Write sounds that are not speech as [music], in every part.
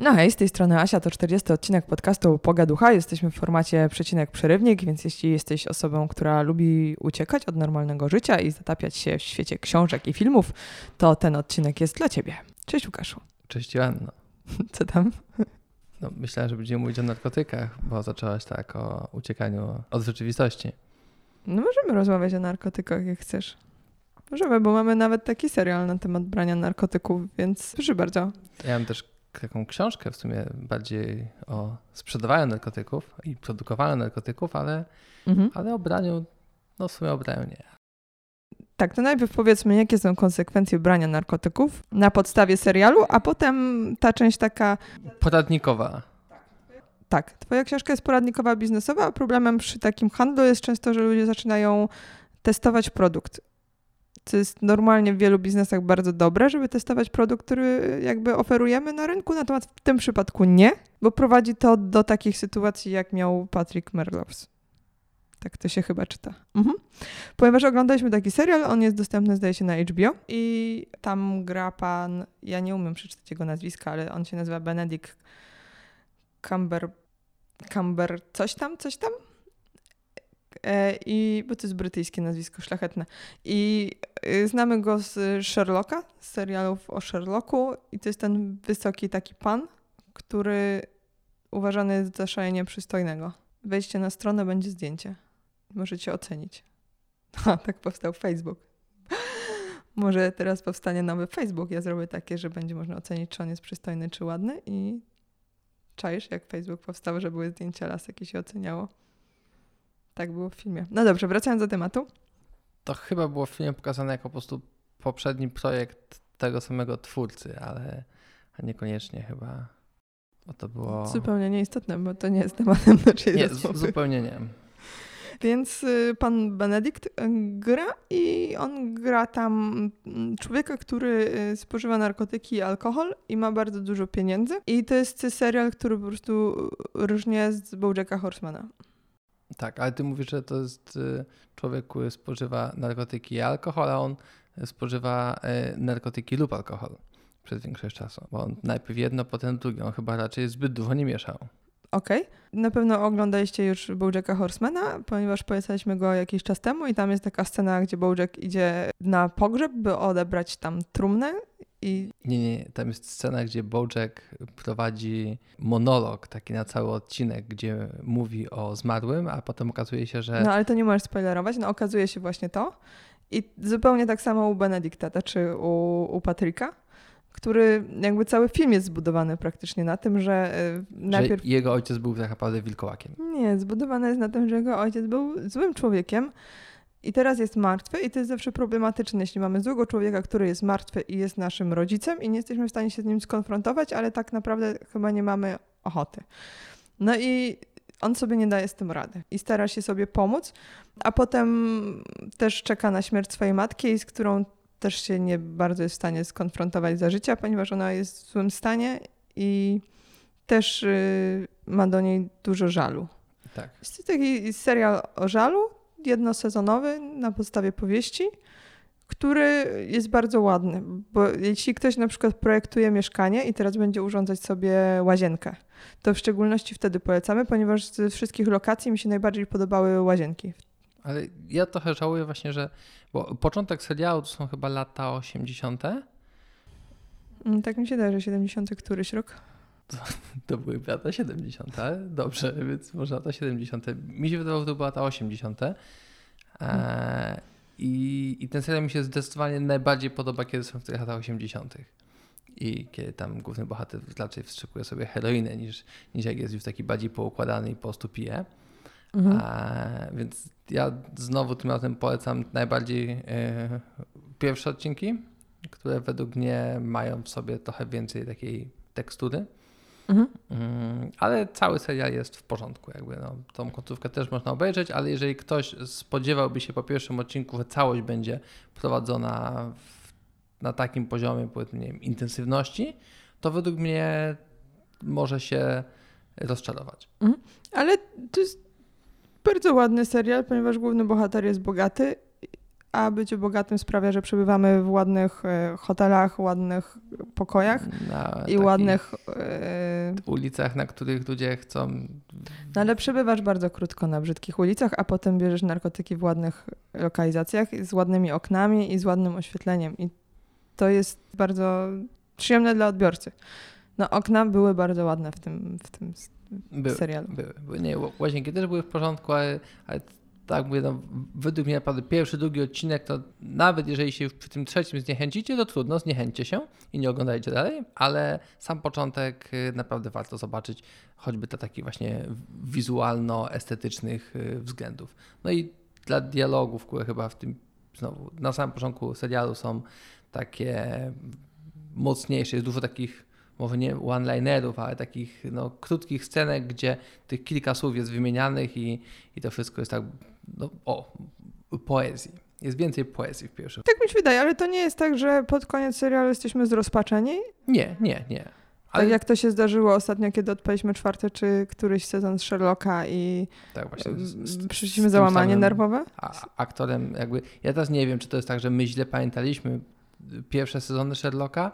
No hej, z tej strony Asia, to 40 odcinek podcastu Pogaducha. Jesteśmy w formacie przecinek przerywnik, więc jeśli jesteś osobą, która lubi uciekać od normalnego życia i zatapiać się w świecie książek i filmów, to ten odcinek jest dla ciebie. Cześć Łukaszu. Cześć Joanno. [laughs] Co tam? No, myślałem, że będziemy mówić o narkotykach, bo zaczęłaś tak o uciekaniu od rzeczywistości. No możemy rozmawiać o narkotykach, jak chcesz. Możemy, bo mamy nawet taki serial na temat brania narkotyków, więc proszę bardzo. Ja mam też taką książkę w sumie bardziej o sprzedawaniu narkotyków i produkowaniu narkotyków, ale, mhm. ale o braniu, no w sumie o braniu nie. Tak, to najpierw powiedzmy, jakie są konsekwencje brania narkotyków na podstawie serialu, a potem ta część taka. Poradnikowa. Tak, twoja książka jest poradnikowa biznesowa, a problemem przy takim handlu jest często, że ludzie zaczynają testować produkt to jest normalnie w wielu biznesach bardzo dobre, żeby testować produkt, który jakby oferujemy na rynku, natomiast w tym przypadku nie, bo prowadzi to do takich sytuacji, jak miał Patrick Merlows. Tak to się chyba czyta. Mhm. Ponieważ oglądaliśmy taki serial, on jest dostępny zdaje się na HBO i tam gra pan, ja nie umiem przeczytać jego nazwiska, ale on się nazywa Benedict Cumber, Cumber coś tam, coś tam? E, I, bo to jest brytyjskie nazwisko, szlachetne. I y, znamy go z Sherlocka, z serialów o Sherlocku. I to jest ten wysoki taki pan, który uważany jest za szalenie przystojnego. Wejście na stronę, będzie zdjęcie. Możecie ocenić. [laughs] A, tak powstał Facebook. [laughs] Może teraz powstanie nowy Facebook. Ja zrobię takie, że będzie można ocenić, czy on jest przystojny, czy ładny. I czaisz, jak Facebook powstał, że były zdjęcia lasek i się oceniało. Tak było w filmie. No dobrze, wracając do tematu. To chyba było w filmie pokazane jako po prostu poprzedni projekt tego samego twórcy, ale niekoniecznie chyba. Bo to było. Zupełnie nieistotne, bo to nie jest tematem [laughs] naszej Nie, zupełnie nie. Więc y, pan Benedikt y, gra i on gra tam mm, człowieka, który y, spożywa narkotyki i alkohol i ma bardzo dużo pieniędzy. I to jest serial, który po prostu różnie z Bojacka Horsemana. Tak, ale ty mówisz, że to jest y, człowiek, który spożywa narkotyki i alkohol, a on spożywa y, narkotyki lub alkohol przez większość czasu. Bo on najpierw jedno, potem drugie. On chyba raczej zbyt dużo nie mieszał. Okej. Okay. Na pewno oglądaliście już Bojacka Horsemana, ponieważ polecaliśmy go jakiś czas temu i tam jest taka scena, gdzie Bojack idzie na pogrzeb, by odebrać tam trumnę i... Nie, nie, tam jest scena, gdzie Bojack prowadzi monolog taki na cały odcinek, gdzie mówi o zmarłym, a potem okazuje się, że... No ale to nie możesz spoilerować, no okazuje się właśnie to. I zupełnie tak samo u Benedykta, czy u, u Patryka który jakby cały film jest zbudowany praktycznie na tym, że e, najpierw... Że jego ojciec był tak naprawdę wilkołakiem. Nie, zbudowany jest na tym, że jego ojciec był złym człowiekiem i teraz jest martwy i to jest zawsze problematyczne, jeśli mamy złego człowieka, który jest martwy i jest naszym rodzicem i nie jesteśmy w stanie się z nim skonfrontować, ale tak naprawdę chyba nie mamy ochoty. No i on sobie nie daje z tym rady i stara się sobie pomóc, a potem też czeka na śmierć swojej matki, z którą też się nie bardzo jest w stanie skonfrontować za życia, ponieważ ona jest w złym stanie i też y, ma do niej dużo żalu. Tak. Jest to taki serial o żalu, jednosezonowy na podstawie powieści, który jest bardzo ładny, bo jeśli ktoś na przykład projektuje mieszkanie i teraz będzie urządzać sobie łazienkę, to w szczególności wtedy polecamy, ponieważ ze wszystkich lokacji mi się najbardziej podobały łazienki. Ale ja trochę żałuję właśnie, że bo początek serialu to są chyba lata 80. Mm, tak mi się daje, że 70 któryś rok. To, to były lata 70. Dobrze, więc może lata 70. Mi się wydawało, że to były lata 80. E, i, I ten serial mi się zdecydowanie najbardziej podoba, kiedy są w tych latach 80. I kiedy tam główny bohater raczej wstrzykuje sobie heroinę, niż, niż jak jest już taki bardziej poukładany i po prostu pije. Mhm. E, więc ja znowu tym razem polecam najbardziej e, pierwsze odcinki, które według mnie mają w sobie trochę więcej takiej tekstury. Mhm. Mm, ale cały serial jest w porządku, jakby no, tą końcówkę też można obejrzeć, ale jeżeli ktoś spodziewałby się po pierwszym odcinku, że całość będzie prowadzona w, na takim poziomie, powiedzmy, nie wiem, intensywności, to według mnie może się rozczarować. Mhm. Ale to jest bardzo ładny serial, ponieważ główny bohater jest bogaty, a bycie bogatym sprawia, że przebywamy w ładnych e, hotelach, ładnych pokojach i takich... ładnych e, ulicach, na których ludzie chcą. No ale przebywasz bardzo krótko na brzydkich ulicach, a potem bierzesz narkotyki w ładnych lokalizacjach z ładnymi oknami i z ładnym oświetleniem. I to jest bardzo przyjemne dla odbiorcy. No okna były bardzo ładne w tym, w tym były, serialu. Były, były. Nie, łazienki też były w porządku, ale, ale tak mówię, no, według mnie naprawdę pierwszy, drugi odcinek, to nawet jeżeli się już przy tym trzecim zniechęcicie, to trudno, zniechęćcie się i nie oglądajcie dalej, ale sam początek y, naprawdę warto zobaczyć, choćby to takich właśnie wizualno-estetycznych y, względów. No i dla dialogów, które chyba w tym, znowu, na samym początku serialu są takie mocniejsze, jest dużo takich może nie one-linerów, ale takich no, krótkich scenek, gdzie tych kilka słów jest wymienianych i, i to wszystko jest tak, no, o, poezji. Jest więcej poezji w pierwszym. Tak mi się wydaje, ale to nie jest tak, że pod koniec serialu jesteśmy zrozpaczeni? Nie, nie, nie. Tak ale... Tak jak to się zdarzyło ostatnio, kiedy odpaliśmy czwarty czy któryś sezon Sherlocka i tak, właśnie przyszliśmy załamanie nerwowe? A, aktorem jakby, ja teraz nie wiem, czy to jest tak, że my źle pamiętaliśmy pierwsze sezony Sherlocka,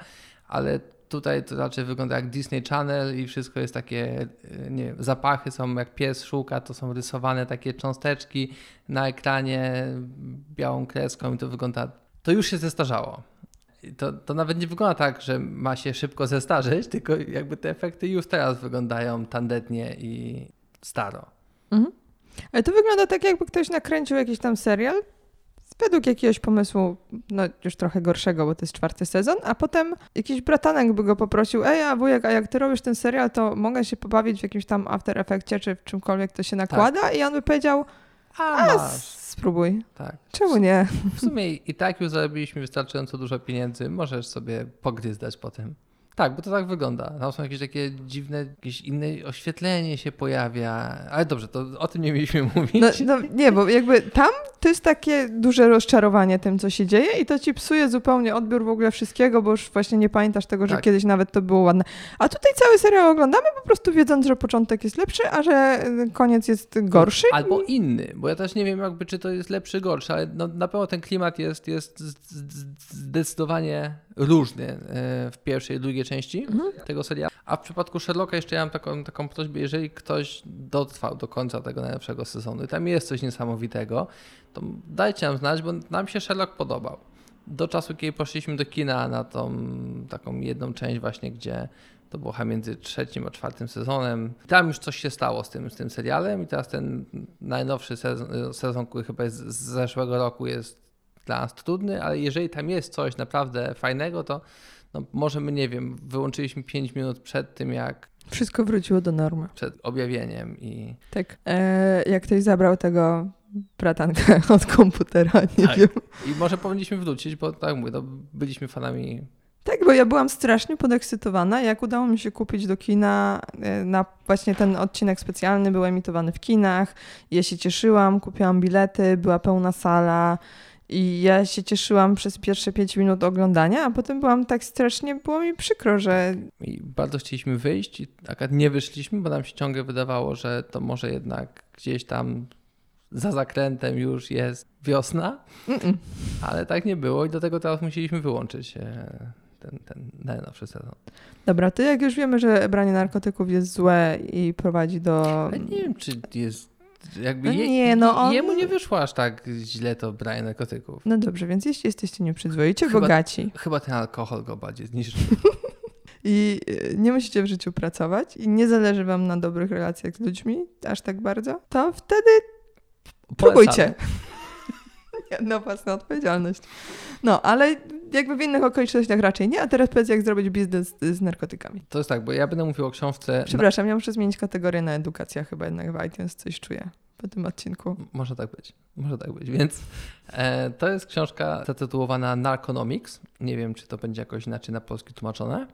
ale Tutaj to raczej wygląda jak Disney Channel i wszystko jest takie, e, nie zapachy są jak pies szuka, to są rysowane takie cząsteczki na ekranie białą kreską i to wygląda, to już się zestarzało. To, to nawet nie wygląda tak, że ma się szybko zestarzeć, tylko jakby te efekty już teraz wyglądają tandetnie i staro. Mhm. Ale to wygląda tak, jakby ktoś nakręcił jakiś tam serial, według jakiegoś pomysłu, no już trochę gorszego, bo to jest czwarty sezon, a potem jakiś bratanek by go poprosił, ej, a wujek, a jak ty robisz ten serial, to mogę się pobawić w jakimś tam After Effectie, czy w czymkolwiek to się nakłada tak. i on by powiedział, a, a spróbuj. Tak. Czemu nie? W sumie i tak już zarobiliśmy wystarczająco dużo pieniędzy, możesz sobie pogryzdać potem. Tak, bo to tak wygląda. Tam są jakieś takie dziwne, jakieś inne oświetlenie się pojawia. Ale dobrze, to o tym nie mieliśmy [laughs] mówić. No, no, nie, bo jakby tam to jest takie duże rozczarowanie tym, co się dzieje i to ci psuje zupełnie odbiór w ogóle wszystkiego, bo już właśnie nie pamiętasz tego, że tak. kiedyś nawet to było ładne. A tutaj cały serial oglądamy po prostu wiedząc, że początek jest lepszy, a że koniec jest gorszy. Albo inny, bo ja też nie wiem jakby, czy to jest lepszy, gorszy, ale no, na pewno ten klimat jest, jest zdecydowanie różny e, w pierwszej i drugiej części mhm. tego serialu. A w przypadku Sherlocka jeszcze ja mam taką, taką prośbę, jeżeli ktoś dotrwał do końca tego najlepszego sezonu i tam jest coś niesamowitego, to dajcie nam znać, bo nam się Sherlock podobał. Do czasu, kiedy poszliśmy do kina na tą taką jedną część właśnie, gdzie to było między trzecim a czwartym sezonem. Tam już coś się stało z tym, z tym serialem i teraz ten najnowszy sezon, sezon który chyba jest z zeszłego roku jest dla nas trudny, ale jeżeli tam jest coś naprawdę fajnego, to no, może my, nie wiem, wyłączyliśmy 5 minut przed tym, jak wszystko wróciło do normy. Przed objawieniem i... Tak. E, jak ktoś zabrał tego bratanka [laughs] od komputera, nie tak. wiem. I może powinniśmy wrócić, bo tak mówię, no, byliśmy fanami tak, bo ja byłam strasznie podekscytowana, jak udało mi się kupić do kina e, na właśnie ten odcinek specjalny, był emitowany w kinach. Ja się cieszyłam, kupiłam bilety, była pełna sala. I ja się cieszyłam przez pierwsze pięć minut oglądania, a potem byłam tak strasznie, było mi przykro, że. I bardzo chcieliśmy wyjść, i akurat nie wyszliśmy, bo nam się ciągle wydawało, że to może jednak gdzieś tam za zakrętem już jest wiosna, Mm-mm. ale tak nie było i do tego teraz musieliśmy wyłączyć e, ten, ten najnowszy sezon. Dobra, to jak już wiemy, że branie narkotyków jest złe i prowadzi do. Ja nie wiem, czy jest jakby no je, nie, no on... Jemu nie wyszło aż tak źle to branie narkotyków. No dobrze, więc jeśli jesteście nieprzyzwoicie, chyba, bogaci. Chyba ten alkohol go bardziej zniszczył. [laughs] I e, nie musicie w życiu pracować i nie zależy wam na dobrych relacjach z ludźmi aż tak bardzo, to wtedy próbujcie. [laughs] na własną odpowiedzialność. No, ale jakby w innych okolicznościach raczej nie, a teraz powiedz, jak zrobić biznes z narkotykami. To jest tak, bo ja będę mówił o książce... Przepraszam, ja muszę zmienić kategorię na edukację, chyba jednak w iTunes coś czuję po tym odcinku. Może tak być, może tak być, więc e, to jest książka zatytułowana Narconomics. Nie wiem, czy to będzie jakoś inaczej na polski tłumaczone.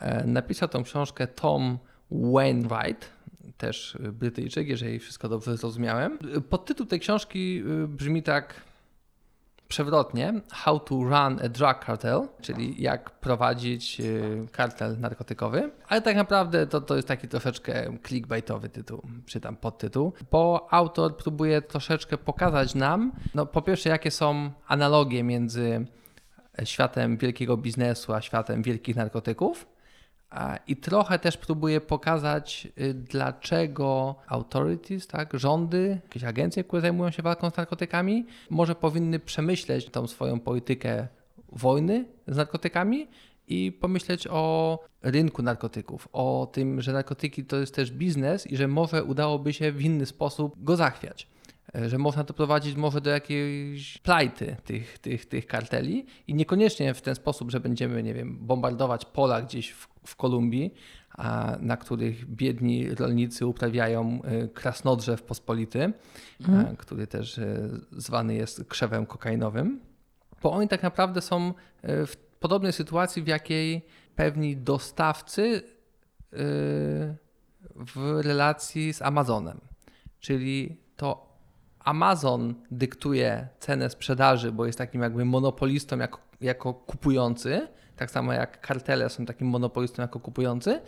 E, napisał tą książkę Tom Wainwright, też Brytyjczyk, jeżeli wszystko dobrze zrozumiałem. Podtytuł tej książki y, brzmi tak przewrotnie How to Run a Drug Cartel, czyli jak prowadzić y, kartel narkotykowy, ale tak naprawdę to, to jest taki troszeczkę clickbaitowy tytuł, czytam podtytuł, bo autor próbuje troszeczkę pokazać nam, no po pierwsze jakie są analogie między światem wielkiego biznesu a światem wielkich narkotyków, I trochę też próbuję pokazać, y, dlaczego authorities, tak, rządy, jakieś agencje, które zajmują się walką z narkotykami, może powinny przemyśleć tą swoją politykę wojny z narkotykami i pomyśleć o rynku narkotyków, o tym, że narkotyki to jest też biznes i że może udałoby się w inny sposób go zachwiać. E, że można to prowadzić może do jakiejś plajty tych, tych, tych karteli i niekoniecznie w ten sposób, że będziemy, nie wiem, bombardować pola gdzieś w, w Kolumbii, a, na których biedni rolnicy uprawiają e, krasnodrzew pospolity, mhm. który też e, zwany jest krzewem kokainowym, bo oni tak naprawdę są w podobnej sytuacji, w jakiej pewni dostawcy w relacji z Amazonem. Czyli to Amazon dyktuje cenę sprzedaży, bo jest takim jakby monopolistą jako, jako kupujący, tak samo jak kartele są takim monopolistą jako kupujący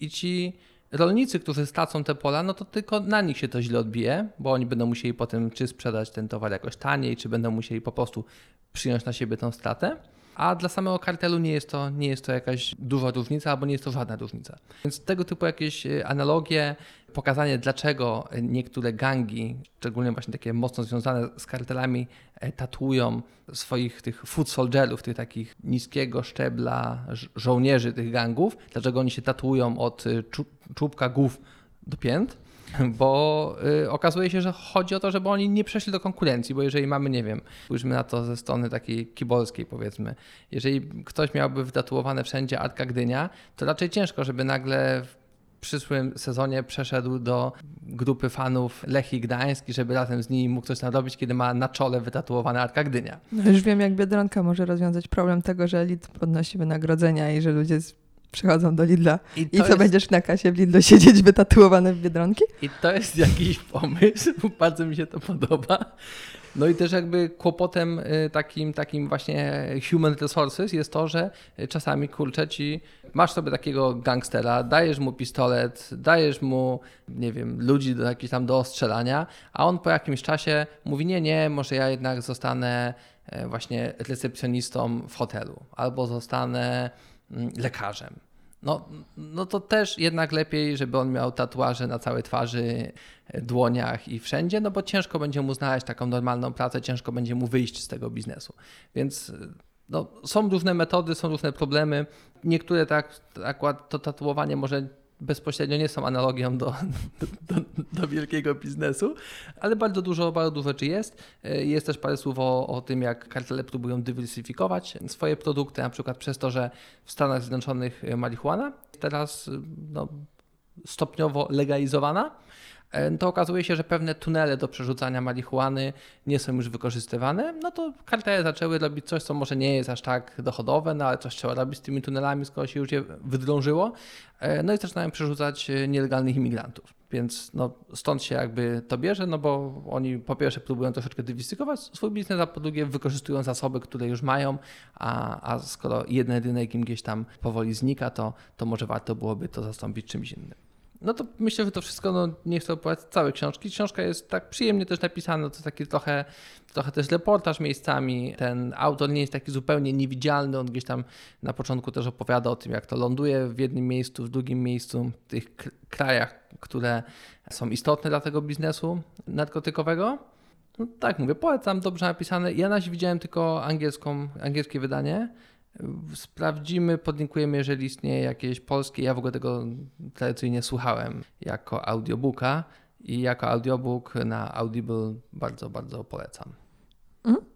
i ci rolnicy, którzy stracą te pola, no to tylko na nich się to źle odbije, bo oni będą musieli potem czy sprzedać ten towar jakoś taniej, czy będą musieli po prostu przyjąć na siebie tą stratę a dla samego kartelu nie jest to, nie jest to jakaś duża różnica albo nie jest to żadna różnica. Więc tego typu jakieś e, analogie, pokazanie dlaczego niektóre gangi, szczególnie właśnie takie mocno związane z kartelami, e, tatuują swoich tych food soldierów, tych takich niskiego szczebla żołnierzy tych gangów, dlaczego oni się tatuują od e, czubka głów do pięt, [laughs] bo y, okazuje się, że chodzi o to, żeby oni nie przeszli do konkurencji, bo jeżeli mamy, nie wiem, spójrzmy na to ze strony takiej kibolskiej powiedzmy, jeżeli ktoś miałby wytatuowane wszędzie Arka Gdynia, to raczej ciężko, żeby nagle w przyszłym sezonie przeszedł do grupy fanów Lechii Gdański, żeby razem z nimi mógł coś nadrobić, kiedy ma na czole wytatuowane Arka Gdynia. No już wiem, jak Biedronka może rozwiązać problem tego, że elit podnosi wynagrodzenia i że ludzie przychodzą do Lidla i, i co, jest... będziesz na kasie w Lidlu siedzieć wytatuowane w Biedronki? I to jest jakiś pomysł, [laughs] bardzo mi się to podoba. No i też jakby kłopotem y, takim, takim właśnie human resources jest to, że czasami kurczę ci, masz sobie takiego gangstera, dajesz mu pistolet, dajesz mu, nie wiem, ludzi do jakichś tam do ostrzelania, a on po jakimś czasie mówi, nie, nie, może ja jednak zostanę e, właśnie recepcjonistą w hotelu, albo zostanę lekarzem. No, no to też jednak lepiej, żeby on miał tatuaże na całej twarzy, e, dłoniach i wszędzie, no bo ciężko będzie mu znaleźć taką normalną pracę, ciężko będzie mu wyjść z tego biznesu. Więc e, no, są różne metody, są różne problemy. Niektóre tak, akurat to tatuowanie może bezpośrednio nie są analogią do, do, do, wielkiego biznesu, ale bardzo dużo, bardzo dużo rzeczy jest. E, jest też parę słów o, o tym, jak kartele próbują dywersyfikować swoje produkty, na przykład przez to, że w Stanach Zjednoczonych marihuana teraz no, stopniowo legalizowana E, to okazuje się, że pewne tunele do przerzucania marihuany nie są już wykorzystywane, no to kartele zaczęły robić coś, co może nie jest aż tak dochodowe, no ale coś trzeba robić z tymi tunelami, skoro się już je wydrążyło. E, no i zaczynają przerzucać e, nielegalnych imigrantów. Więc no, stąd się jakby to bierze, no bo oni po pierwsze próbują troszeczkę dywersyfikować swój biznes, a po drugie wykorzystują zasoby, które już mają, a, a skoro jeden rynek im gdzieś tam powoli znika, to, to może warto byłoby to zastąpić czymś innym. No to myślę, że to wszystko, no nie chcę opowiadać całej książki. Książka jest tak przyjemnie też napisana, to taki trochę, trochę też reportaż miejscami. Ten autor nie jest taki zupełnie niewidzialny, on gdzieś tam na początku też opowiada o tym, jak to ląduje w jednym miejscu, w drugim miejscu, w tych krajach, które są istotne dla tego biznesu narkotykowego. No tak mówię, polecam, dobrze napisane. Ja na widziałem tylko angielską, angielskie wydanie. Sprawdzimy, podlinkujemy, jeżeli istnieje jakieś polskie. Ja w ogóle tego tradycyjnie słuchałem jako audiobooka i jako audiobook na Audible bardzo, bardzo polecam. Mhm.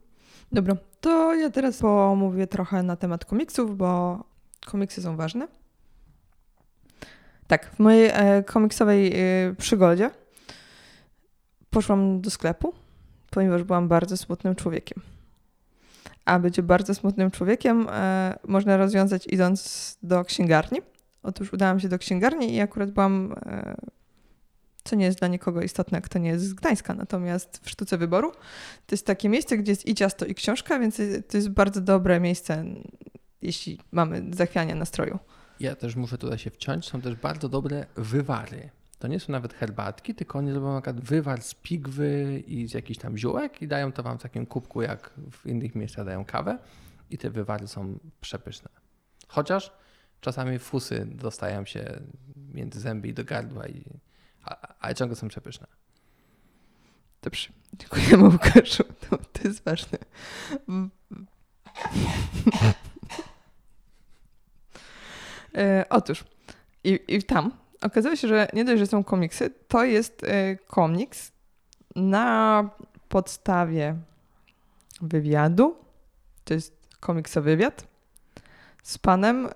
Dobra, to ja teraz pomówię trochę na temat komiksów, bo komiksy są ważne. Tak, w mojej e, komiksowej e, przygodzie poszłam do sklepu, ponieważ byłam bardzo smutnym człowiekiem a być bardzo smutnym człowiekiem e, można rozwiązać idąc do księgarni. Otóż udałam się do księgarni i akurat byłam, e, co nie jest dla nikogo istotne, kto nie jest z Gdańska, natomiast w Sztuce Wyboru to jest takie miejsce, gdzie jest i ciasto, i książka, więc to jest bardzo dobre miejsce, jeśli mamy zachwianie nastroju. Ja też muszę tutaj się wciąć, są też bardzo dobre wywary. To nie są nawet herbatki, tylko oni robią na przykład wywar z pigwy i z jakichś tam ziółek i dają to wam w takim kubku, jak w innych miejscach dają kawę. I te wywary są przepyszne. Chociaż czasami fusy dostają się między zęby i do gardła, i, ale ciągle są przepyszne. Dobrze, dziękujemy Łukaszu, [laughs] to, to jest ważne. [laughs] e, otóż, i, i tam okazało się, że nie dość, że są komiksy, to jest e, komiks na podstawie wywiadu. To jest komiksowy wywiad z panem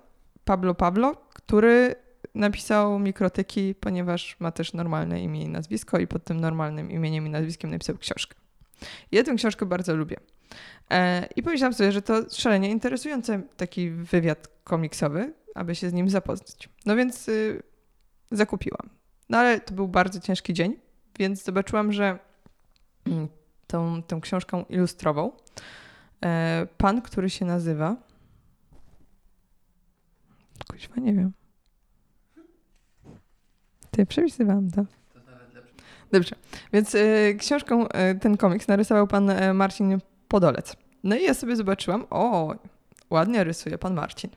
Pablo Pablo, który napisał mikrotyki, ponieważ ma też normalne imię i nazwisko i pod tym normalnym imieniem i nazwiskiem napisał książkę. Ja tę książkę bardzo lubię. E, I pomyślałam sobie, że to szalenie interesujący taki wywiad komiksowy, aby się z nim zapoznać. No więc y, zakupiłam. No ale to był bardzo ciężki dzień, więc zobaczyłam, że mm, tą, tą książką ilustrował e, pan, który się nazywa. Kuźwa, nie wiem. Ty, przepisywałam to. Dobrze, więc y, książką y, ten komiks narysował pan Marcin Podolec. No i ja sobie zobaczyłam, o, ładnie rysuje pan Marcin.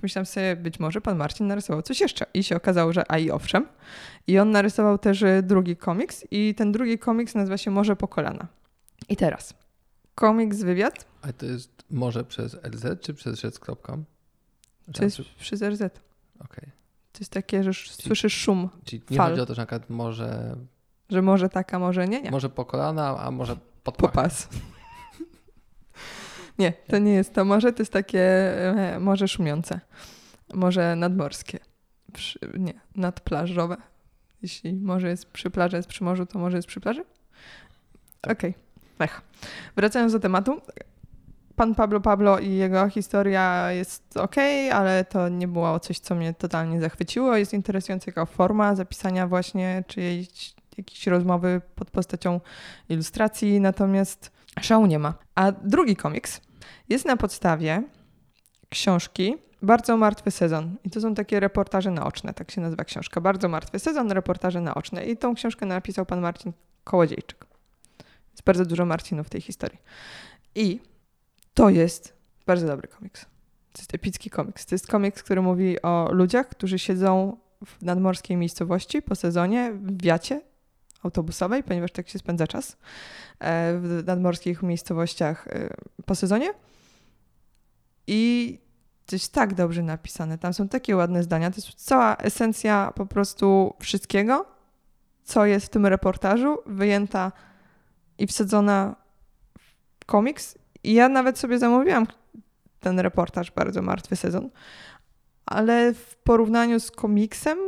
Pomyślałam sobie, być może pan Marcin narysował coś jeszcze. I się okazało, że a i owszem. I on narysował też drugi komiks i ten drugi komiks nazywa się Morze po kolana. I teraz, komiks wywiad. A to jest może przez RZ czy przez rzec.com? To jest przez RZ. Okej. Okay. To jest takie, że czyli, słyszysz szum Czyli nie fal. chodzi o to, że na przykład może... Że może taka, może nie, nie. Może po kolana, a może pod Popas. Nie, to nie jest to morze, to jest takie e, morze szumiące. Morze nadmorskie. Przy, nie, nadplażowe. Jeśli morze jest przy plaży, jest przy morzu, to może jest przy plaży? Tak. Okej. Okay. Wracając do tematu pan Pablo Pablo i jego historia jest ok, ale to nie było coś, co mnie totalnie zachwyciło. Jest interesująca jako forma zapisania właśnie czyjejś jakiejś rozmowy pod postacią ilustracji, natomiast szału nie ma. A drugi komiks jest na podstawie książki Bardzo martwy sezon. I to są takie reportaże naoczne, tak się nazywa książka. Bardzo martwy sezon, reportaże naoczne. I tą książkę napisał pan Marcin Kołodziejczyk. Jest bardzo dużo Marcinów w tej historii. I to jest bardzo dobry komiks. To jest epicki komiks. To jest komiks, który mówi o ludziach, którzy siedzą w nadmorskiej miejscowości po sezonie w wiacie autobusowej, ponieważ tak się spędza czas e, w nadmorskich miejscowościach e, po sezonie. I to jest tak dobrze napisane. Tam są takie ładne zdania. To jest cała esencja po prostu wszystkiego, co jest w tym reportażu, wyjęta i wsadzona w komiks i ja nawet sobie zamówiłam ten reportaż, bardzo martwy sezon, ale w porównaniu z komiksem,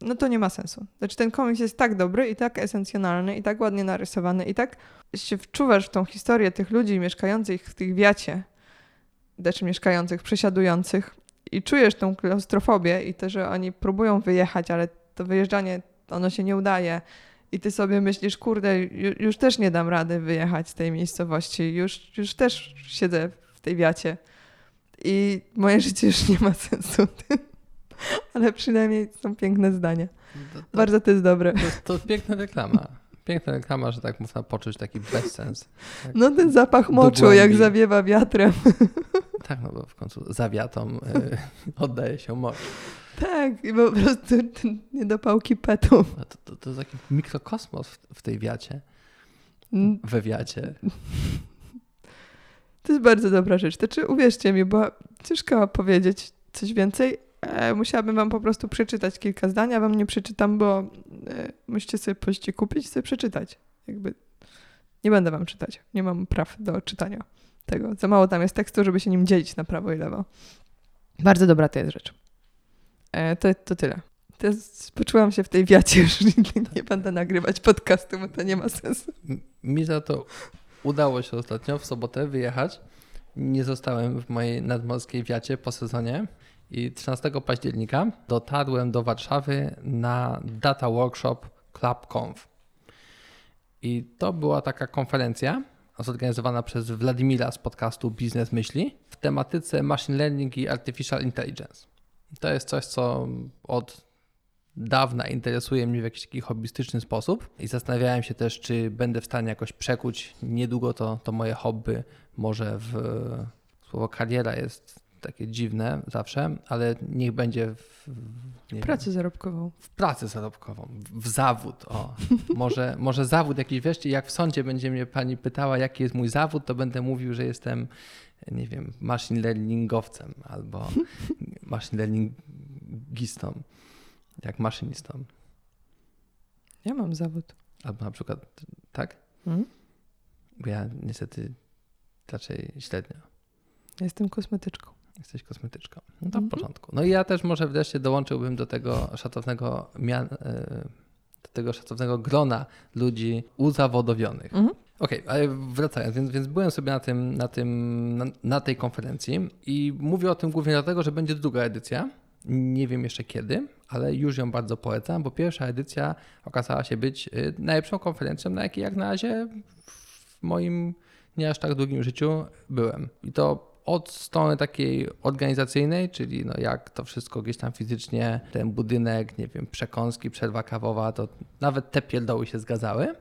no to nie ma sensu. Znaczy ten komiks jest tak dobry i tak esencjonalny i tak ładnie narysowany i tak się wczuwasz w tą historię tych ludzi mieszkających w tych wiacie, znaczy mieszkających, przesiadujących i czujesz tą klaustrofobię i to, że oni próbują wyjechać, ale to wyjeżdżanie, ono się nie udaje i ty sobie myślisz, kurde, już też nie dam rady wyjechać z tej miejscowości, już, już też siedzę w tej wiacie i moje życie już nie ma sensu. [laughs] Ale przynajmniej są piękne zdania. To, to, Bardzo to jest dobre. To, to piękna reklama. Piękna reklama, że tak można poczuć taki bezsens. Tak no ten zapach moczu, jak zawiewa wiatrem. [laughs] Tak, no bo w końcu zawiatą y, [laughs] oddaje się mocz. Tak, i po prostu niedopałki petu. To, to, to jest taki mikrokosmos w, w tej wiacie. Mm. We wiacie. To jest bardzo dobra rzecz. To czy uwierzcie mi, bo ciężko powiedzieć coś więcej. E, musiałabym wam po prostu przeczytać kilka zdań, a wam nie przeczytam, bo e, musicie sobie pójść kupić i sobie przeczytać. Jakby nie będę wam czytać. Nie mam praw do czytania tego. Za mało tam jest tekstu, żeby się nim dzielić na prawo i lewo. Bardzo dobra to jest rzecz. E, to, to tyle. To poczułam się w tej wiacie, [laughs] że nie będę nagrywać podcastu, bo to nie ma sensu. Mi za to udało się ostatnio w sobotę wyjechać. Nie zostałem w mojej nadmorskiej wiacie po sezonie. I 13 października dotarłem do Warszawy na Data Workshop ClubConf. I to była taka konferencja zorganizowana przez Wladimira z podcastu Biznes Myśli w tematyce Machine Learning i Artificial Intelligence. To jest coś, co od dawna interesuje mnie w jakiś taki hobbystyczny sposób i zastanawiałem się też, czy będę w stanie jakoś przekuć niedługo to, to moje hobby może w słowo kariera jest takie dziwne zawsze, ale niech będzie w, w pracy wiem, zarobkową. W pracy zarobkową, w, w zawód. O. [laughs] może, może zawód jakiś wreszcie, jak w sądzie będzie mnie pani pytała, jaki jest mój zawód, to będę mówił, że jestem, nie wiem, machine learningowcem albo [laughs] machine learningistą, jak maszynistą. Ja mam zawód. Albo na przykład, tak? Hmm? Bo ja niestety raczej średnio. Jestem kosmetyczką. Jesteś kosmetyczką. No to w mhm. porządku. No i ja też może wreszcie dołączyłbym do tego szacownego mian, e, do tego szacownego grona ludzi uzawodowionych. Mhm. Okej, okay, ale wracając, więc, więc byłem sobie na, tym, na, tym, na, na, tej konferencji i mówię o tym głównie dlatego, że będzie druga edycja. Nie wiem jeszcze kiedy, ale już ją bardzo polecam, bo pierwsza edycja okazała się być y, najlepszą konferencją, na jakiej jak na razie w moim nie aż tak długim życiu byłem. I to od strony takiej organizacyjnej, czyli no jak to wszystko gdzieś tam fizycznie, ten budynek, nie wiem, przekąski, przerwa kawowa, to nawet te pierdoły się zgadzały.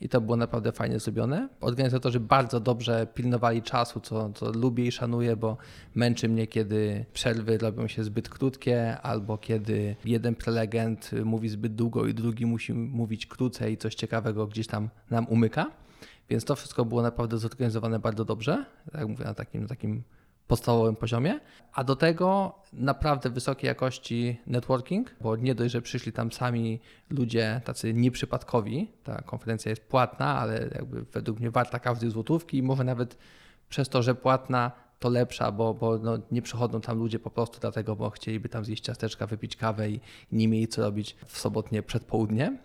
I to było naprawdę fajnie zrobione. Organizatorzy bardzo dobrze pilnowali czasu, co, co lubię i szanuję, bo męczy mnie, kiedy przerwy robią się zbyt krótkie, albo kiedy jeden prelegent mówi zbyt długo i drugi musi mówić krócej i coś ciekawego gdzieś tam nam umyka. Więc to wszystko było naprawdę zorganizowane bardzo dobrze, jak mówię, na takim, na takim podstawowym poziomie, a do tego naprawdę wysokiej jakości networking, bo nie dość, że przyszli tam sami ludzie tacy nieprzypadkowi, ta konferencja jest płatna, ale jakby według mnie warta każdej złotówki. I może nawet przez to, że płatna, to lepsza, bo, bo no nie przychodzą tam ludzie po prostu dlatego, bo chcieliby tam zjeść ciasteczka, wypić kawę i nie mieli co robić w sobotnie przedpołudnie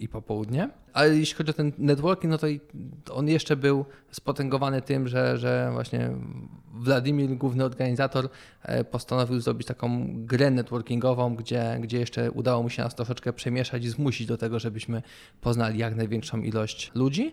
i popołudnie. Ale jeśli chodzi o ten networking, no to on jeszcze był spotęgowany tym, że, że właśnie Władimir, główny organizator, e, postanowił zrobić taką grę networkingową, gdzie, gdzie jeszcze udało mu się nas troszeczkę przemieszać i zmusić do tego, żebyśmy poznali jak największą ilość ludzi.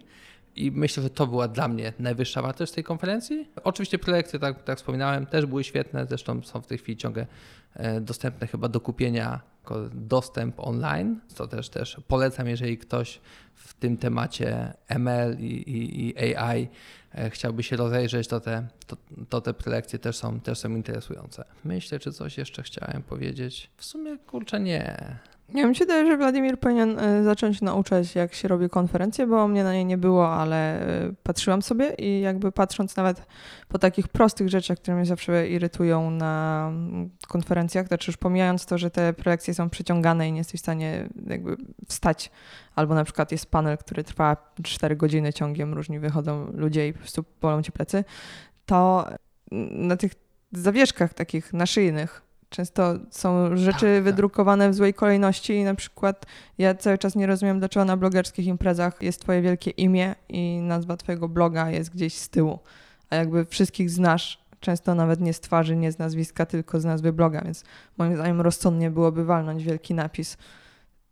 I myślę, że to była dla mnie najwyższa wartość tej konferencji. Oczywiście prelekcje, tak, tak wspominałem, też były świetne, zresztą są w tej chwili ciągle e, dostępne chyba do kupienia dostęp online, co też, też polecam, jeżeli ktoś w tym temacie ML i, i, i AI e, chciałby się rozejrzeć, to te, to, to, te prelekcje też są, też są interesujące. Myślę, czy coś jeszcze chciałem powiedzieć. W sumie, kurczę, nie. Ja mi się wydaje, że Wladimir powinien e, zacząć nauczać, jak się robi konferencję, bo mnie na niej nie było, ale e, patrzyłam sobie i jakby patrząc nawet po takich prostych rzeczach, które mnie zawsze irytują na mm, konferencjach, znaczy już pomijając to, że te prelekcje są przeciągane i nie jesteś w stanie jakby wstać, albo na przykład jest panel, który trwa 4 godziny ciągiem, różni wychodzą ludzie i po prostu bolą ci plecy, to na tych zawieszkach takich naszyjnych Często są rzeczy tak, tak. wydrukowane tak. w złej kolejności i na przykład ja cały czas nie rozumiem, dlaczego na blogerskich imprezach jest twoje wielkie imię i nazwa twojego bloga jest gdzieś z tyłu. A jakby wszystkich znasz, często nawet nie z twarzy, nie z nazwiska, tylko z nazwy bloga, więc moim zdaniem rozsądnie byłoby walnąć wielki napis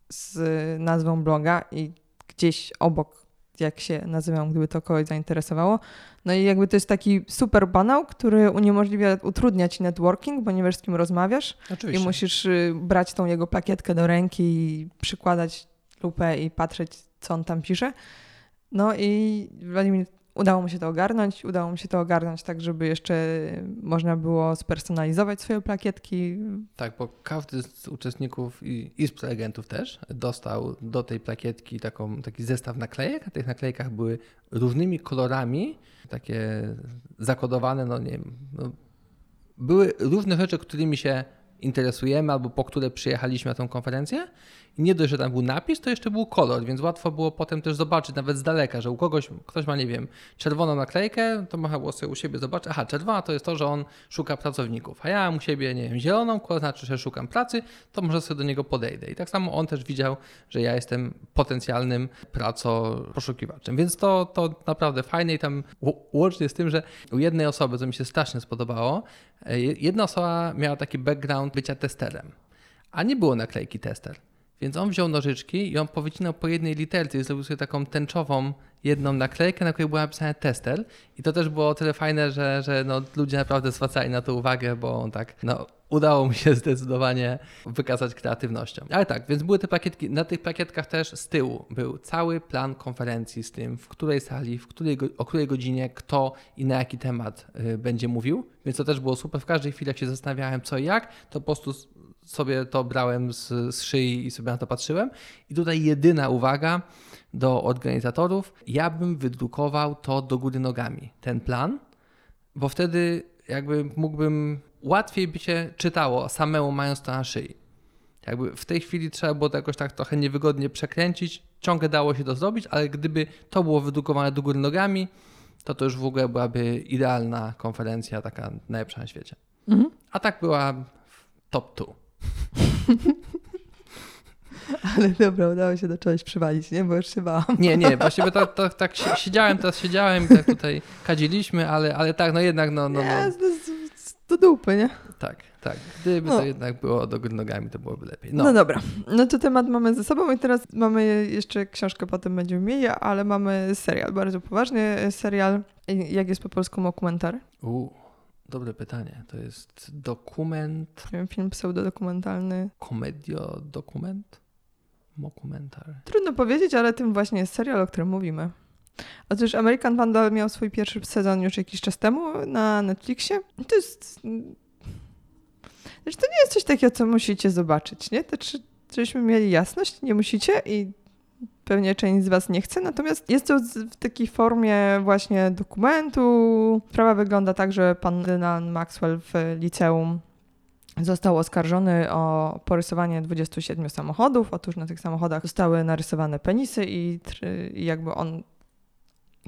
z nazwą bloga i gdzieś obok jak się nazywam, gdyby to kogoś zainteresowało. No i jakby to jest taki super banał, który uniemożliwia, utrudnia ci networking, bo nie wiesz z kim rozmawiasz Oczywiście. i musisz y, brać tą jego plakietkę do ręki i przykładać lupę i patrzeć, co on tam pisze. No i Władimir udało mu się to ogarnąć. Udało mu się to ogarnąć tak, żeby jeszcze można było spersonalizować swoje plakietki. Tak, bo każdy z uczestników i, i z prelegentów też dostał do tej plakietki taką, taki zestaw naklejek. Na tych naklejkach były różnymi kolorami, takie zakodowane, no nie wiem, no, były różne rzeczy, którymi się interesujemy albo po które przyjechaliśmy na tę konferencję. I nie dość, że tam był napis, to jeszcze był kolor, więc łatwo było potem też zobaczyć nawet z daleka, że u kogoś, ktoś ma, nie wiem, czerwoną naklejkę, to było sobie u siebie zobaczyć, aha, czerwona to jest to, że on szuka pracowników, a ja u siebie, nie wiem, zieloną, to znaczy, że szukam pracy, to może sobie do niego podejdę. I tak samo on też widział, że ja jestem potencjalnym pracoposzukiwaczem, więc to, to naprawdę fajne i tam łącznie z tym, że u jednej osoby, co mi się strasznie spodobało, jedna osoba miała taki background bycia testerem, a nie było naklejki tester. Więc on wziął nożyczki i on powycinał po jednej literce i zrobił sobie taką tęczową jedną naklejkę, na której była napisane tester. I to też było o tyle fajne, że, że no, ludzie naprawdę zwracali na to uwagę, bo on tak no, udało mi się zdecydowanie wykazać kreatywnością. Ale tak, więc były te plakietki, na tych plakietkach też z tyłu był cały plan konferencji z tym, w której sali, w której, o której godzinie, kto i na jaki temat y, będzie mówił, więc to też było super. W każdej chwili, jak się zastanawiałem co i jak, to po prostu sobie to brałem z, z szyi i sobie na to patrzyłem. I tutaj jedyna uwaga do organizatorów, ja bym wydrukował to do góry nogami, ten plan, bo wtedy jakby mógłbym, łatwiej by się czytało samemu mając to na szyi. Jakby w tej chwili trzeba było to jakoś tak trochę niewygodnie przekręcić, ciągle dało się to zrobić, ale gdyby to było wydrukowane do góry nogami, to to już w ogóle byłaby idealna konferencja, taka najlepsza na świecie. Mhm. A tak była top 2. [laughs] Ale dobra, udało się do czegoś przywalić, nie? Bo już się bałam. Nie, nie, [laughs] właściwie tak, tak, tak siedziałem, teraz siedziałem i tak tutaj kadziliśmy, ale, ale tak, no jednak, no... no, no. Do dupy, nie? Tak, tak. Gdyby no. to jednak było do góry nogami, to byłoby lepiej. No. no dobra, no to temat mamy ze sobą i teraz mamy jeszcze książkę, potem będziemy mieli, ale mamy serial, bardzo poważny serial. Jak jest po polsku dokumentar? Uuu. Dobre pytanie. To jest dokument. Wiem, film pseudodokumentalny. Komedio-dokument? Mokumentar. Trudno powiedzieć, ale tym właśnie jest serial, o którym mówimy. Otóż American Vandal miał swój pierwszy sezon już jakiś czas temu na Netflixie. To jest. Znaczy, to nie jest coś takiego, co musicie zobaczyć, nie? To czy, żebyśmy mieli jasność, nie musicie i pewnie część z Was nie chce, natomiast jest to w takiej formie właśnie dokumentu. Sprawa wygląda tak, że pan Dylan Maxwell w liceum został oskarżony o porysowanie 27 samochodów. Otóż na tych samochodach zostały narysowane penisy i jakby on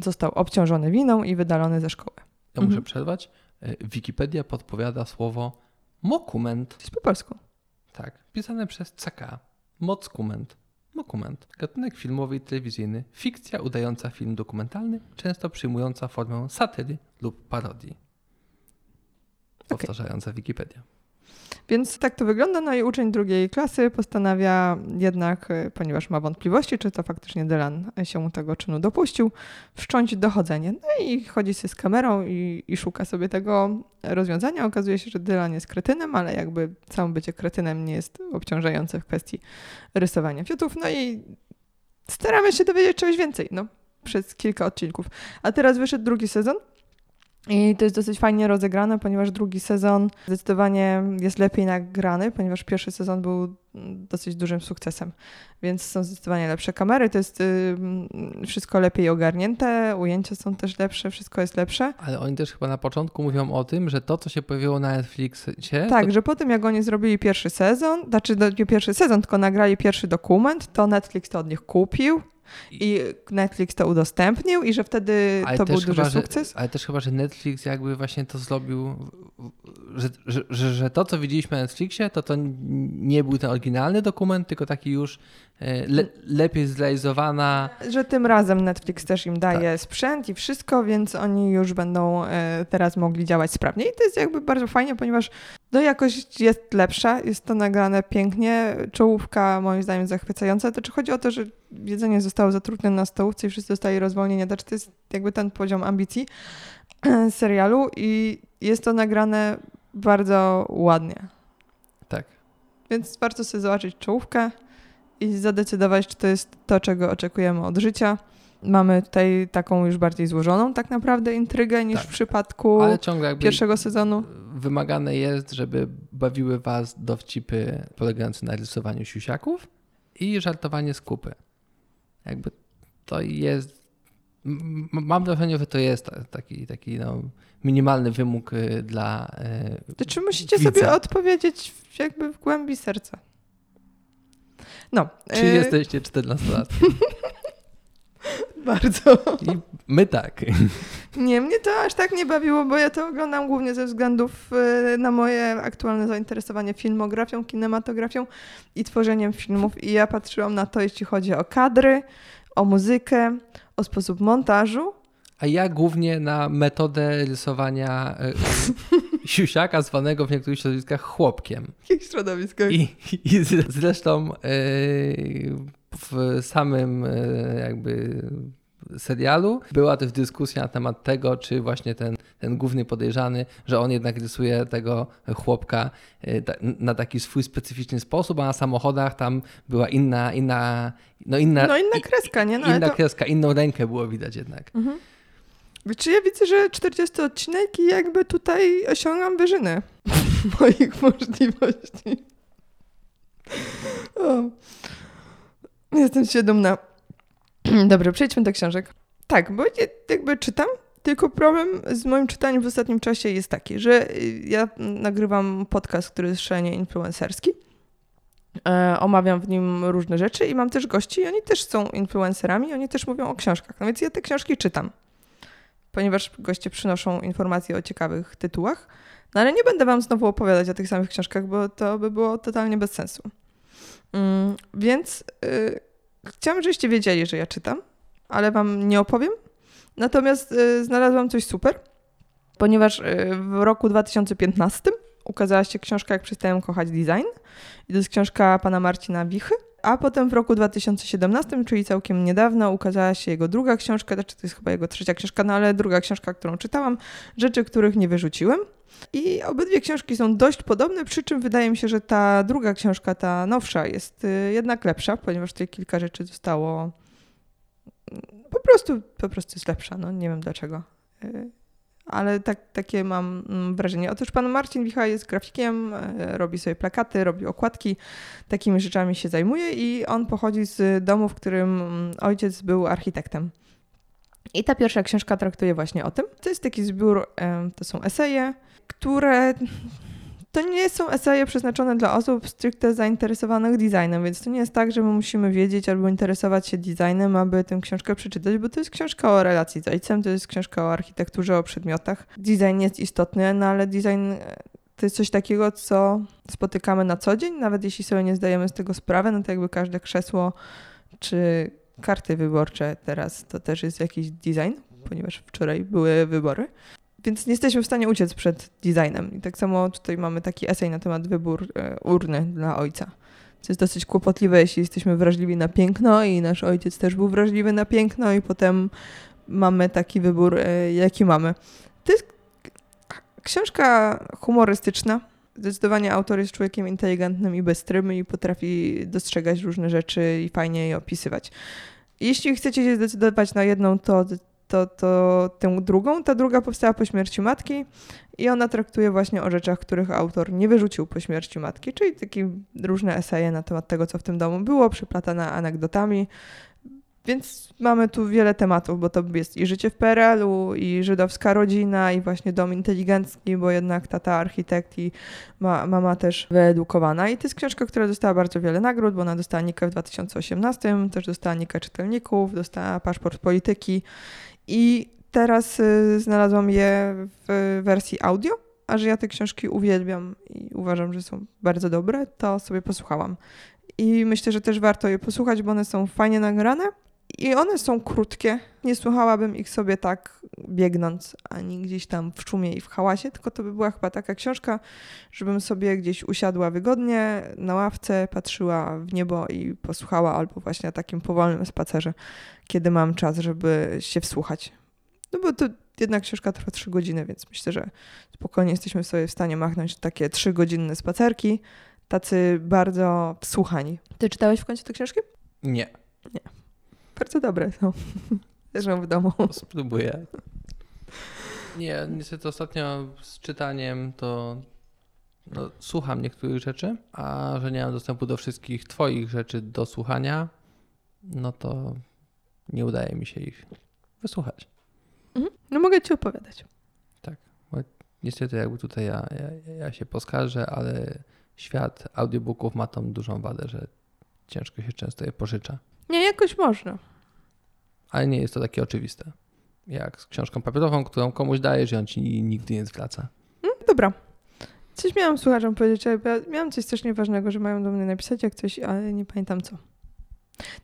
został obciążony winą i wydalony ze szkoły. Ja muszę mhm. przerwać. E, Wikipedia podpowiada słowo mokument. Jest po polsku. Tak, pisane przez CK. Mockument. Dokument. Gatunek filmowy i telewizyjny. Fikcja udająca film dokumentalny, często przyjmująca formę satyry lub parodii. Powtarzająca okay. Wikipedia. Więc tak to wygląda. No i uczeń drugiej klasy postanawia jednak, e, ponieważ ma wątpliwości, czy to faktycznie Dylan się tego czynu dopuścił, wszcząć dochodzenie. No i chodzi się z kamerą i, i szuka sobie tego rozwiązania. Okazuje się, że Dylan jest kretynem, ale jakby samo bycie kretynem nie jest obciążające w kwestii rysowania fiutów. No i staramy się dowiedzieć czegoś więcej, no, przez kilka odcinków. A teraz wyszedł drugi sezon. I to jest dosyć fajnie rozegrane, ponieważ drugi sezon zdecydowanie jest lepiej nagrany, ponieważ pierwszy sezon był dosyć dużym sukcesem. Więc są zdecydowanie lepsze kamery, to jest y, wszystko lepiej ogarnięte, ujęcia są też lepsze, wszystko jest lepsze. Ale oni też chyba na początku mówią o tym, że to, co się pojawiło na Netflixie... Tak, to... że po tym jak oni zrobili pierwszy sezon, znaczy nie pierwszy sezon, tylko nagrali pierwszy dokument, to Netflix to od nich kupił i Netflix to udostępnił i że wtedy ale to był duży chyba, sukces. Że, ale też chyba, że Netflix jakby właśnie to zrobił, że, że, że, to, co widzieliśmy na Netflixie, to to nie był ten oryginalny dokument, tylko taki już e, le, lepiej zrealizowana. Że tym razem Netflix też im daje tak. sprzęt i wszystko, więc oni już będą e, teraz mogli działać sprawnie. I to jest jakby bardzo fajnie, ponieważ no jakość jest lepsza, jest to nagrane pięknie, czołówka moim zdaniem zachwycająca. To czy chodzi o to, że jedzenie zostało zatrudnione na stołówce i wszyscy dostali rozwolnienie, to czy to jest jakby ten poziom ambicji [clears throat] serialu i jest to nagrane bardzo ładnie. Tak. Więc warto sobie zobaczyć czołówkę i zadecydować, czy to jest to, czego oczekujemy od życia. Mamy tutaj taką już bardziej złożoną tak naprawdę intrygę niż tak. w przypadku pierwszego sezonu. Wymagane jest, żeby bawiły was dowcipy polegające na rysowaniu siusiaków i żartowanie z kupy. Jakby to jest mam wrażenie, że to jest taki, taki no, minimalny wymóg y, dla. Y, to czy musicie widza. sobie odpowiedzieć jakby w głębi serca? No. Czy y jesteście 14 lat? [laughs] Bardzo. I my tak. [laughs] Nie, mnie to aż tak nie bawiło, bo ja to oglądam głównie ze względów na moje aktualne zainteresowanie filmografią, kinematografią i tworzeniem filmów. I ja patrzyłam na to, jeśli chodzi o kadry, o muzykę, o sposób montażu. A ja głównie na metodę rysowania e, [laughs] siusiaka, zwanego w niektórych środowiskach chłopkiem. [laughs] W jakich środowiskach? I, i zresztą e, w samym e, jakby serialu. Była też dyskusja na temat tego, czy właśnie ten, ten główny podejrzany, że on jednak rysuje tego chłopka y, na taki swój specyficzny sposób, a na samochodach tam była inna, inna, no inna, no inna kreska, nie? No, inna to... kreska, inną rękę było widać jednak. Mhm. Czy ja widzę, że 40 odcinek i jakby tutaj osiągam wyżyny [laughs] moich możliwości. O. Jestem się dumna. [clears throat] Dobrze, przejdźmy do książek. Tak, bo jakby czytam, tylko problem z moim czytaniem w ostatnim czasie jest taki, że ja nagrywam podcast, który jest szalenie influencerski. E, omawiam w nim różne rzeczy i mam też gości i oni też są influencerami, oni też mówią o książkach. No więc ja te książki czytam, ponieważ goście przynoszą informacje o ciekawych tytułach. No ale nie będę wam znowu opowiadać o tych samych książkach, bo to by było totalnie bez sensu. Mm, więc y, chciałam, żebyście wiedzieli, że ja czytam, ale wam nie opowiem. Natomiast y, znalazłam coś super, ponieważ y, w roku 2015 ukazała się książka Jak przestałem kochać design. I to jest książka pana Marcina Wichy. A potem w roku 2017, czyli całkiem niedawno, ukazała się jego druga książka, znaczy to jest chyba jego trzecia książka, no ale druga książka, którą czytałam, Rzeczy, których nie wyrzuciłem. I obydwie książki są dość podobne, przy czym wydaje mi się, że ta druga książka, ta nowsza, jest y, jednak lepsza, ponieważ tutaj kilka rzeczy zostało. Mm, po prostu, po prostu jest lepsza. No nie wiem dlaczego. Y, ale tak, takie mam mm, wrażenie. Otóż pan Marcin Wicha jest grafikiem, y, robi sobie plakaty, robi okładki, takimi rzeczami się zajmuje i on pochodzi z domu, w którym mm, ojciec był architektem. I ta pierwsza książka traktuje właśnie o tym. To jest taki zbiór, to są eseje, które to nie są eseje przeznaczone dla osób stricte zainteresowanych designem, więc to nie jest tak, że my musimy wiedzieć albo interesować się designem, aby tę książkę przeczytać, bo to jest książka o relacji z ojcem, to jest książka o architekturze, o przedmiotach. Design jest istotny, no ale design e, to jest coś takiego, co spotykamy na co dzień, nawet jeśli sobie nie zdajemy z tego sprawy, no to jakby każde krzesło czy karty wyborcze teraz to też jest jakiś design, ponieważ wczoraj były wybory. Więc nie jesteśmy w stanie uciec przed designem. I tak samo tutaj mamy taki esej na temat wybór e, urny dla ojca. Co jest dosyć kłopotliwe, jeśli jesteśmy wrażliwi na piękno i nasz ojciec też był wrażliwy na piękno i potem mamy taki wybór, e, jaki mamy. To jest książka humorystyczna. Zdecydowanie autor jest człowiekiem inteligentnym i bystrym i potrafi dostrzegać różne rzeczy i fajnie je opisywać. Jeśli chcecie się zdecydować na jedną, to to, to tę drugą. Ta druga powstała po śmierci matki i ona traktuje właśnie o rzeczach, których autor nie wyrzucił po śmierci matki, czyli takie różne eseje na temat tego, co w tym domu było, przyplatane anegdotami. Więc mamy tu wiele tematów, bo to jest i życie w PRL-u, i żydowska rodzina, i właśnie dom inteligencki, bo jednak tata architekt i ma, mama też wyedukowana. I to jest książka, która dostała bardzo wiele nagród, bo ona dostała Nikę w 2018, też dostała Nikę czytelników, dostała paszport polityki i teraz y, znalazłam je w wersji audio, a że ja te książki uwielbiam i uważam, że są bardzo dobre, to sobie posłuchałam. I myślę, że też warto je posłuchać, bo one są fajnie nagrane i one są krótkie. Nie słuchałabym ich sobie tak biegnąc, ani gdzieś tam w szumie i w hałasie, tylko to by była chyba taka książka, żebym sobie gdzieś usiadła wygodnie na ławce, patrzyła w niebo i posłuchała, albo właśnie na takim powolnym spacerze, kiedy mam czas, żeby się wsłuchać. No bo to jedna książka trwa trzy godziny, więc myślę, że spokojnie jesteśmy sobie w stanie machnąć takie trzygodzinne spacerki, tacy bardzo wsłuchani. Ty czytałeś w końcu te książki? Nie. Nie. Bardzo dobre są. [laughs] Leżą w domu. Spróbuję. Nie, niestety ostatnio z czytaniem to no, słucham niektórych rzeczy, a że nie mam dostępu do wszystkich Twoich rzeczy do słuchania, no to nie udaje mi się ich wysłuchać. Mhm. No mogę Ci opowiadać. Tak, bo niestety jakby tutaj ja, ja, ja się poskarżę, ale świat audiobooków ma tą dużą wadę, że ciężko się często je pożycza. Nie, jakoś można. Ale nie jest to takie oczywiste. Jak z książką papierową, którą komuś dajesz i on ci nigdy nie zwraca. Mm, dobra. Coś miałam słuchaczom powiedzieć, ale miałam coś strasznie ważnego, że mają do mnie napisać jak coś, ale nie pamiętam co.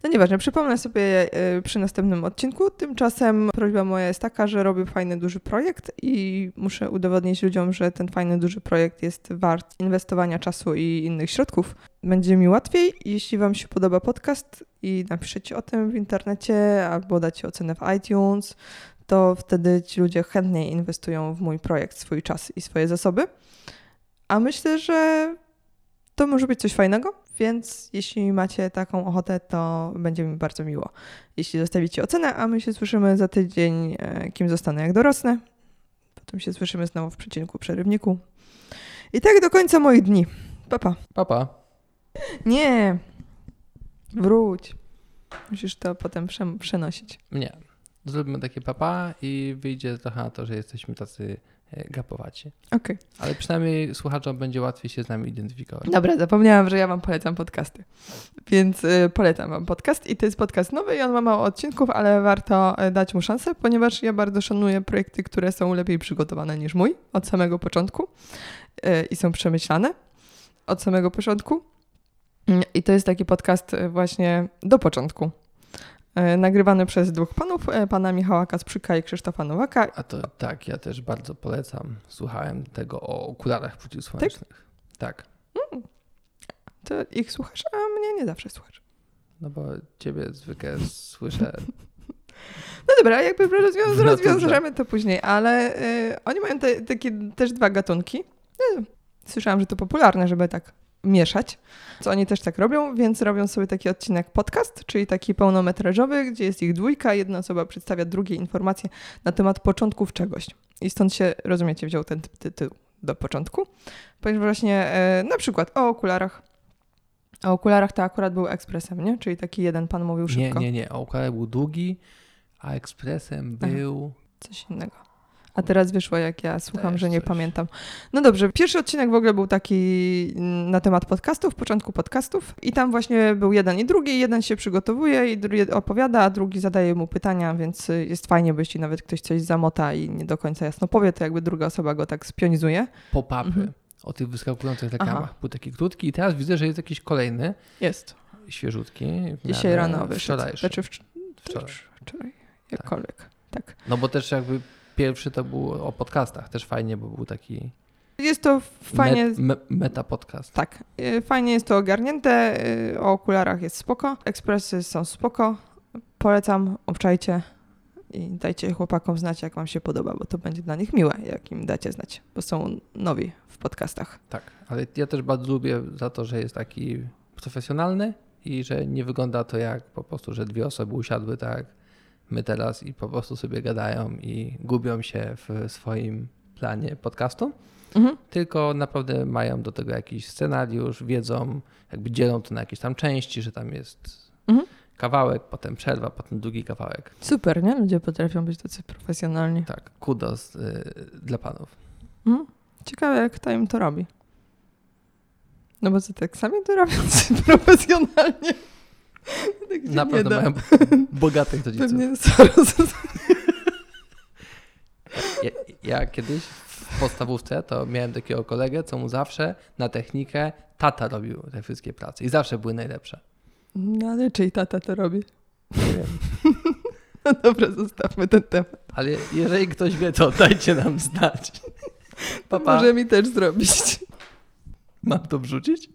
No nieważne, przypomnę sobie y, przy następnym odcinku. Tymczasem prośba moja jest taka, że robię fajny, duży projekt i muszę udowodnić ludziom, że ten fajny, duży projekt jest wart inwestowania czasu i innych środków. Będzie mi łatwiej, jeśli Wam się podoba podcast i napiszecie o tym w internecie albo dacie ocenę w iTunes, to wtedy ci ludzie chętniej inwestują w mój projekt swój czas i swoje zasoby. A myślę, że to może być coś fajnego, więc jeśli macie taką ochotę, to będzie mi bardzo miło, jeśli zostawicie ocenę, a my się słyszymy za tydzień, e, kim zostanę, jak dorosnę. Potem się słyszymy znowu w przecinku, przerywniku. I tak do końca moich dni. Papa. Papa. Nie. Wróć. Musisz to potem prze- przenosić. Nie. Zróbmy takie papa i wyjdzie trochę na to, że jesteśmy tacy e, gapowaci. Okej. Ale przynajmniej słuchaczom będzie łatwiej się z nami identyfikować. Dobra, zapomniałam, że ja Wam polecam podcasty. Więc y, polecam Wam podcast i to jest podcast nowy i on ma mało odcinków, ale warto y, dać mu szansę, ponieważ ja bardzo szanuję projekty, które są lepiej przygotowane niż mój od samego początku i są przemyślane od samego początku. Mm, I to jest taki podcast właśnie do początku. Y, Nagrywany przez dwóch panów, y, pana Michała Kasprzyka i Krzysztofa Nowaka. A to tak, ja też bardzo polecam. Słuchałem tego o okularach przeciwsłonecznych. Tak. To ich słuchasz, a mnie nie zawsze słuchasz. No bo ciebie zwykle słyszę. [laughs] No dobra, jakby rozwią- No rozwiążemy to później, ale y, oni mają te, takie też dwa gatunki. Słyszałam, że to popularne, żeby tak mieszać. Co oni też tak robią, więc robią sobie taki odcinek podcast, czyli taki pełnometrażowy, gdzie jest ich dwójka, jedna osoba przedstawia drugiej informacje na temat początków czegoś. I stąd się, rozumiecie, wziął ten ty- tytuł do początku. Ponieważ właśnie y, na przykład o okularach. O okularach to akurat był ekspresem, nie? Czyli taki jeden pan mówił Nie, szybko. nie, nie. A okular był długi, a ekspresem Aha. był. Coś innego. A teraz wyszło, jak ja słucham, Też że nie coś. pamiętam. No dobrze, pierwszy odcinek w ogóle był taki mm, na temat podcastów, początku podcastów. I tam właśnie był jeden i drugi. Jeden się przygotowuje i drugi opowiada, a drugi zadaje mu pytania, więc y, jest fajnie, bo jeśli nawet ktoś coś zamota i nie do końca jasno powie, to jakby druga osoba go tak spionizuje. Pop-upy Mhm. o tych wyskakujących reklamach. Aha. Był taki krótki i teraz widzę, że jest jakiś kolejny, Jest. świeżutki. Dzisiaj rano wyszedł. Wczorajszy. Znaczy wcz- Wczoraj. wczoraj. Jakkolwiek. Tak. No bo też jakby pierwszy to był o podcastach. Też fajnie, bo był taki Jest to fajnie... met, me, meta podcast. Tak, y, fajnie jest to ogarnięte, y, o okularach jest spoko, ekspresy są spoko, polecam, obczajcie i dajcie chłopakom znać, jak wam się podoba, bo to będzie dla nich miłe, jak im dacie znać, bo są nowi w podcastach. Tak, ale ja też bardzo lubię za to, że jest taki profesjonalny i że nie wygląda to jak po prostu, że dwie osoby usiadły tak my teraz i po prostu sobie gadają i gubią się w swoim planie podcastu, Mhm. tylko naprawdę mają do tego jakiś scenariusz, wiedzą, jakby dzielą to na jakieś tam części, że tam jest Mhm. kawałek, potem przerwa, potem drugi kawałek. Super, nie? Ludzie potrafią być tacy profesjonalni. Tak, kudos y, dla panów. Mhm. Ciekawe, jak kto im to robi. No bo co, tak sami to robią [laughs] profesjonalnie? Tak się Na nie pewno da. mają [laughs] bogatych rodziców. Pewnie Soros. Ja, ja kiedyś w podstawówce to miałem takiego kolegę, co mu zawsze na technikę tata robił te wszystkie prace i zawsze były najlepsze. No ale czyj tata to robi? Nie wiem. [laughs] No dobra, zostawmy ten temat. Ale jeżeli ktoś wie, to dajcie nam znać. To Papa, może mi też zrobić. mam to wrzucić?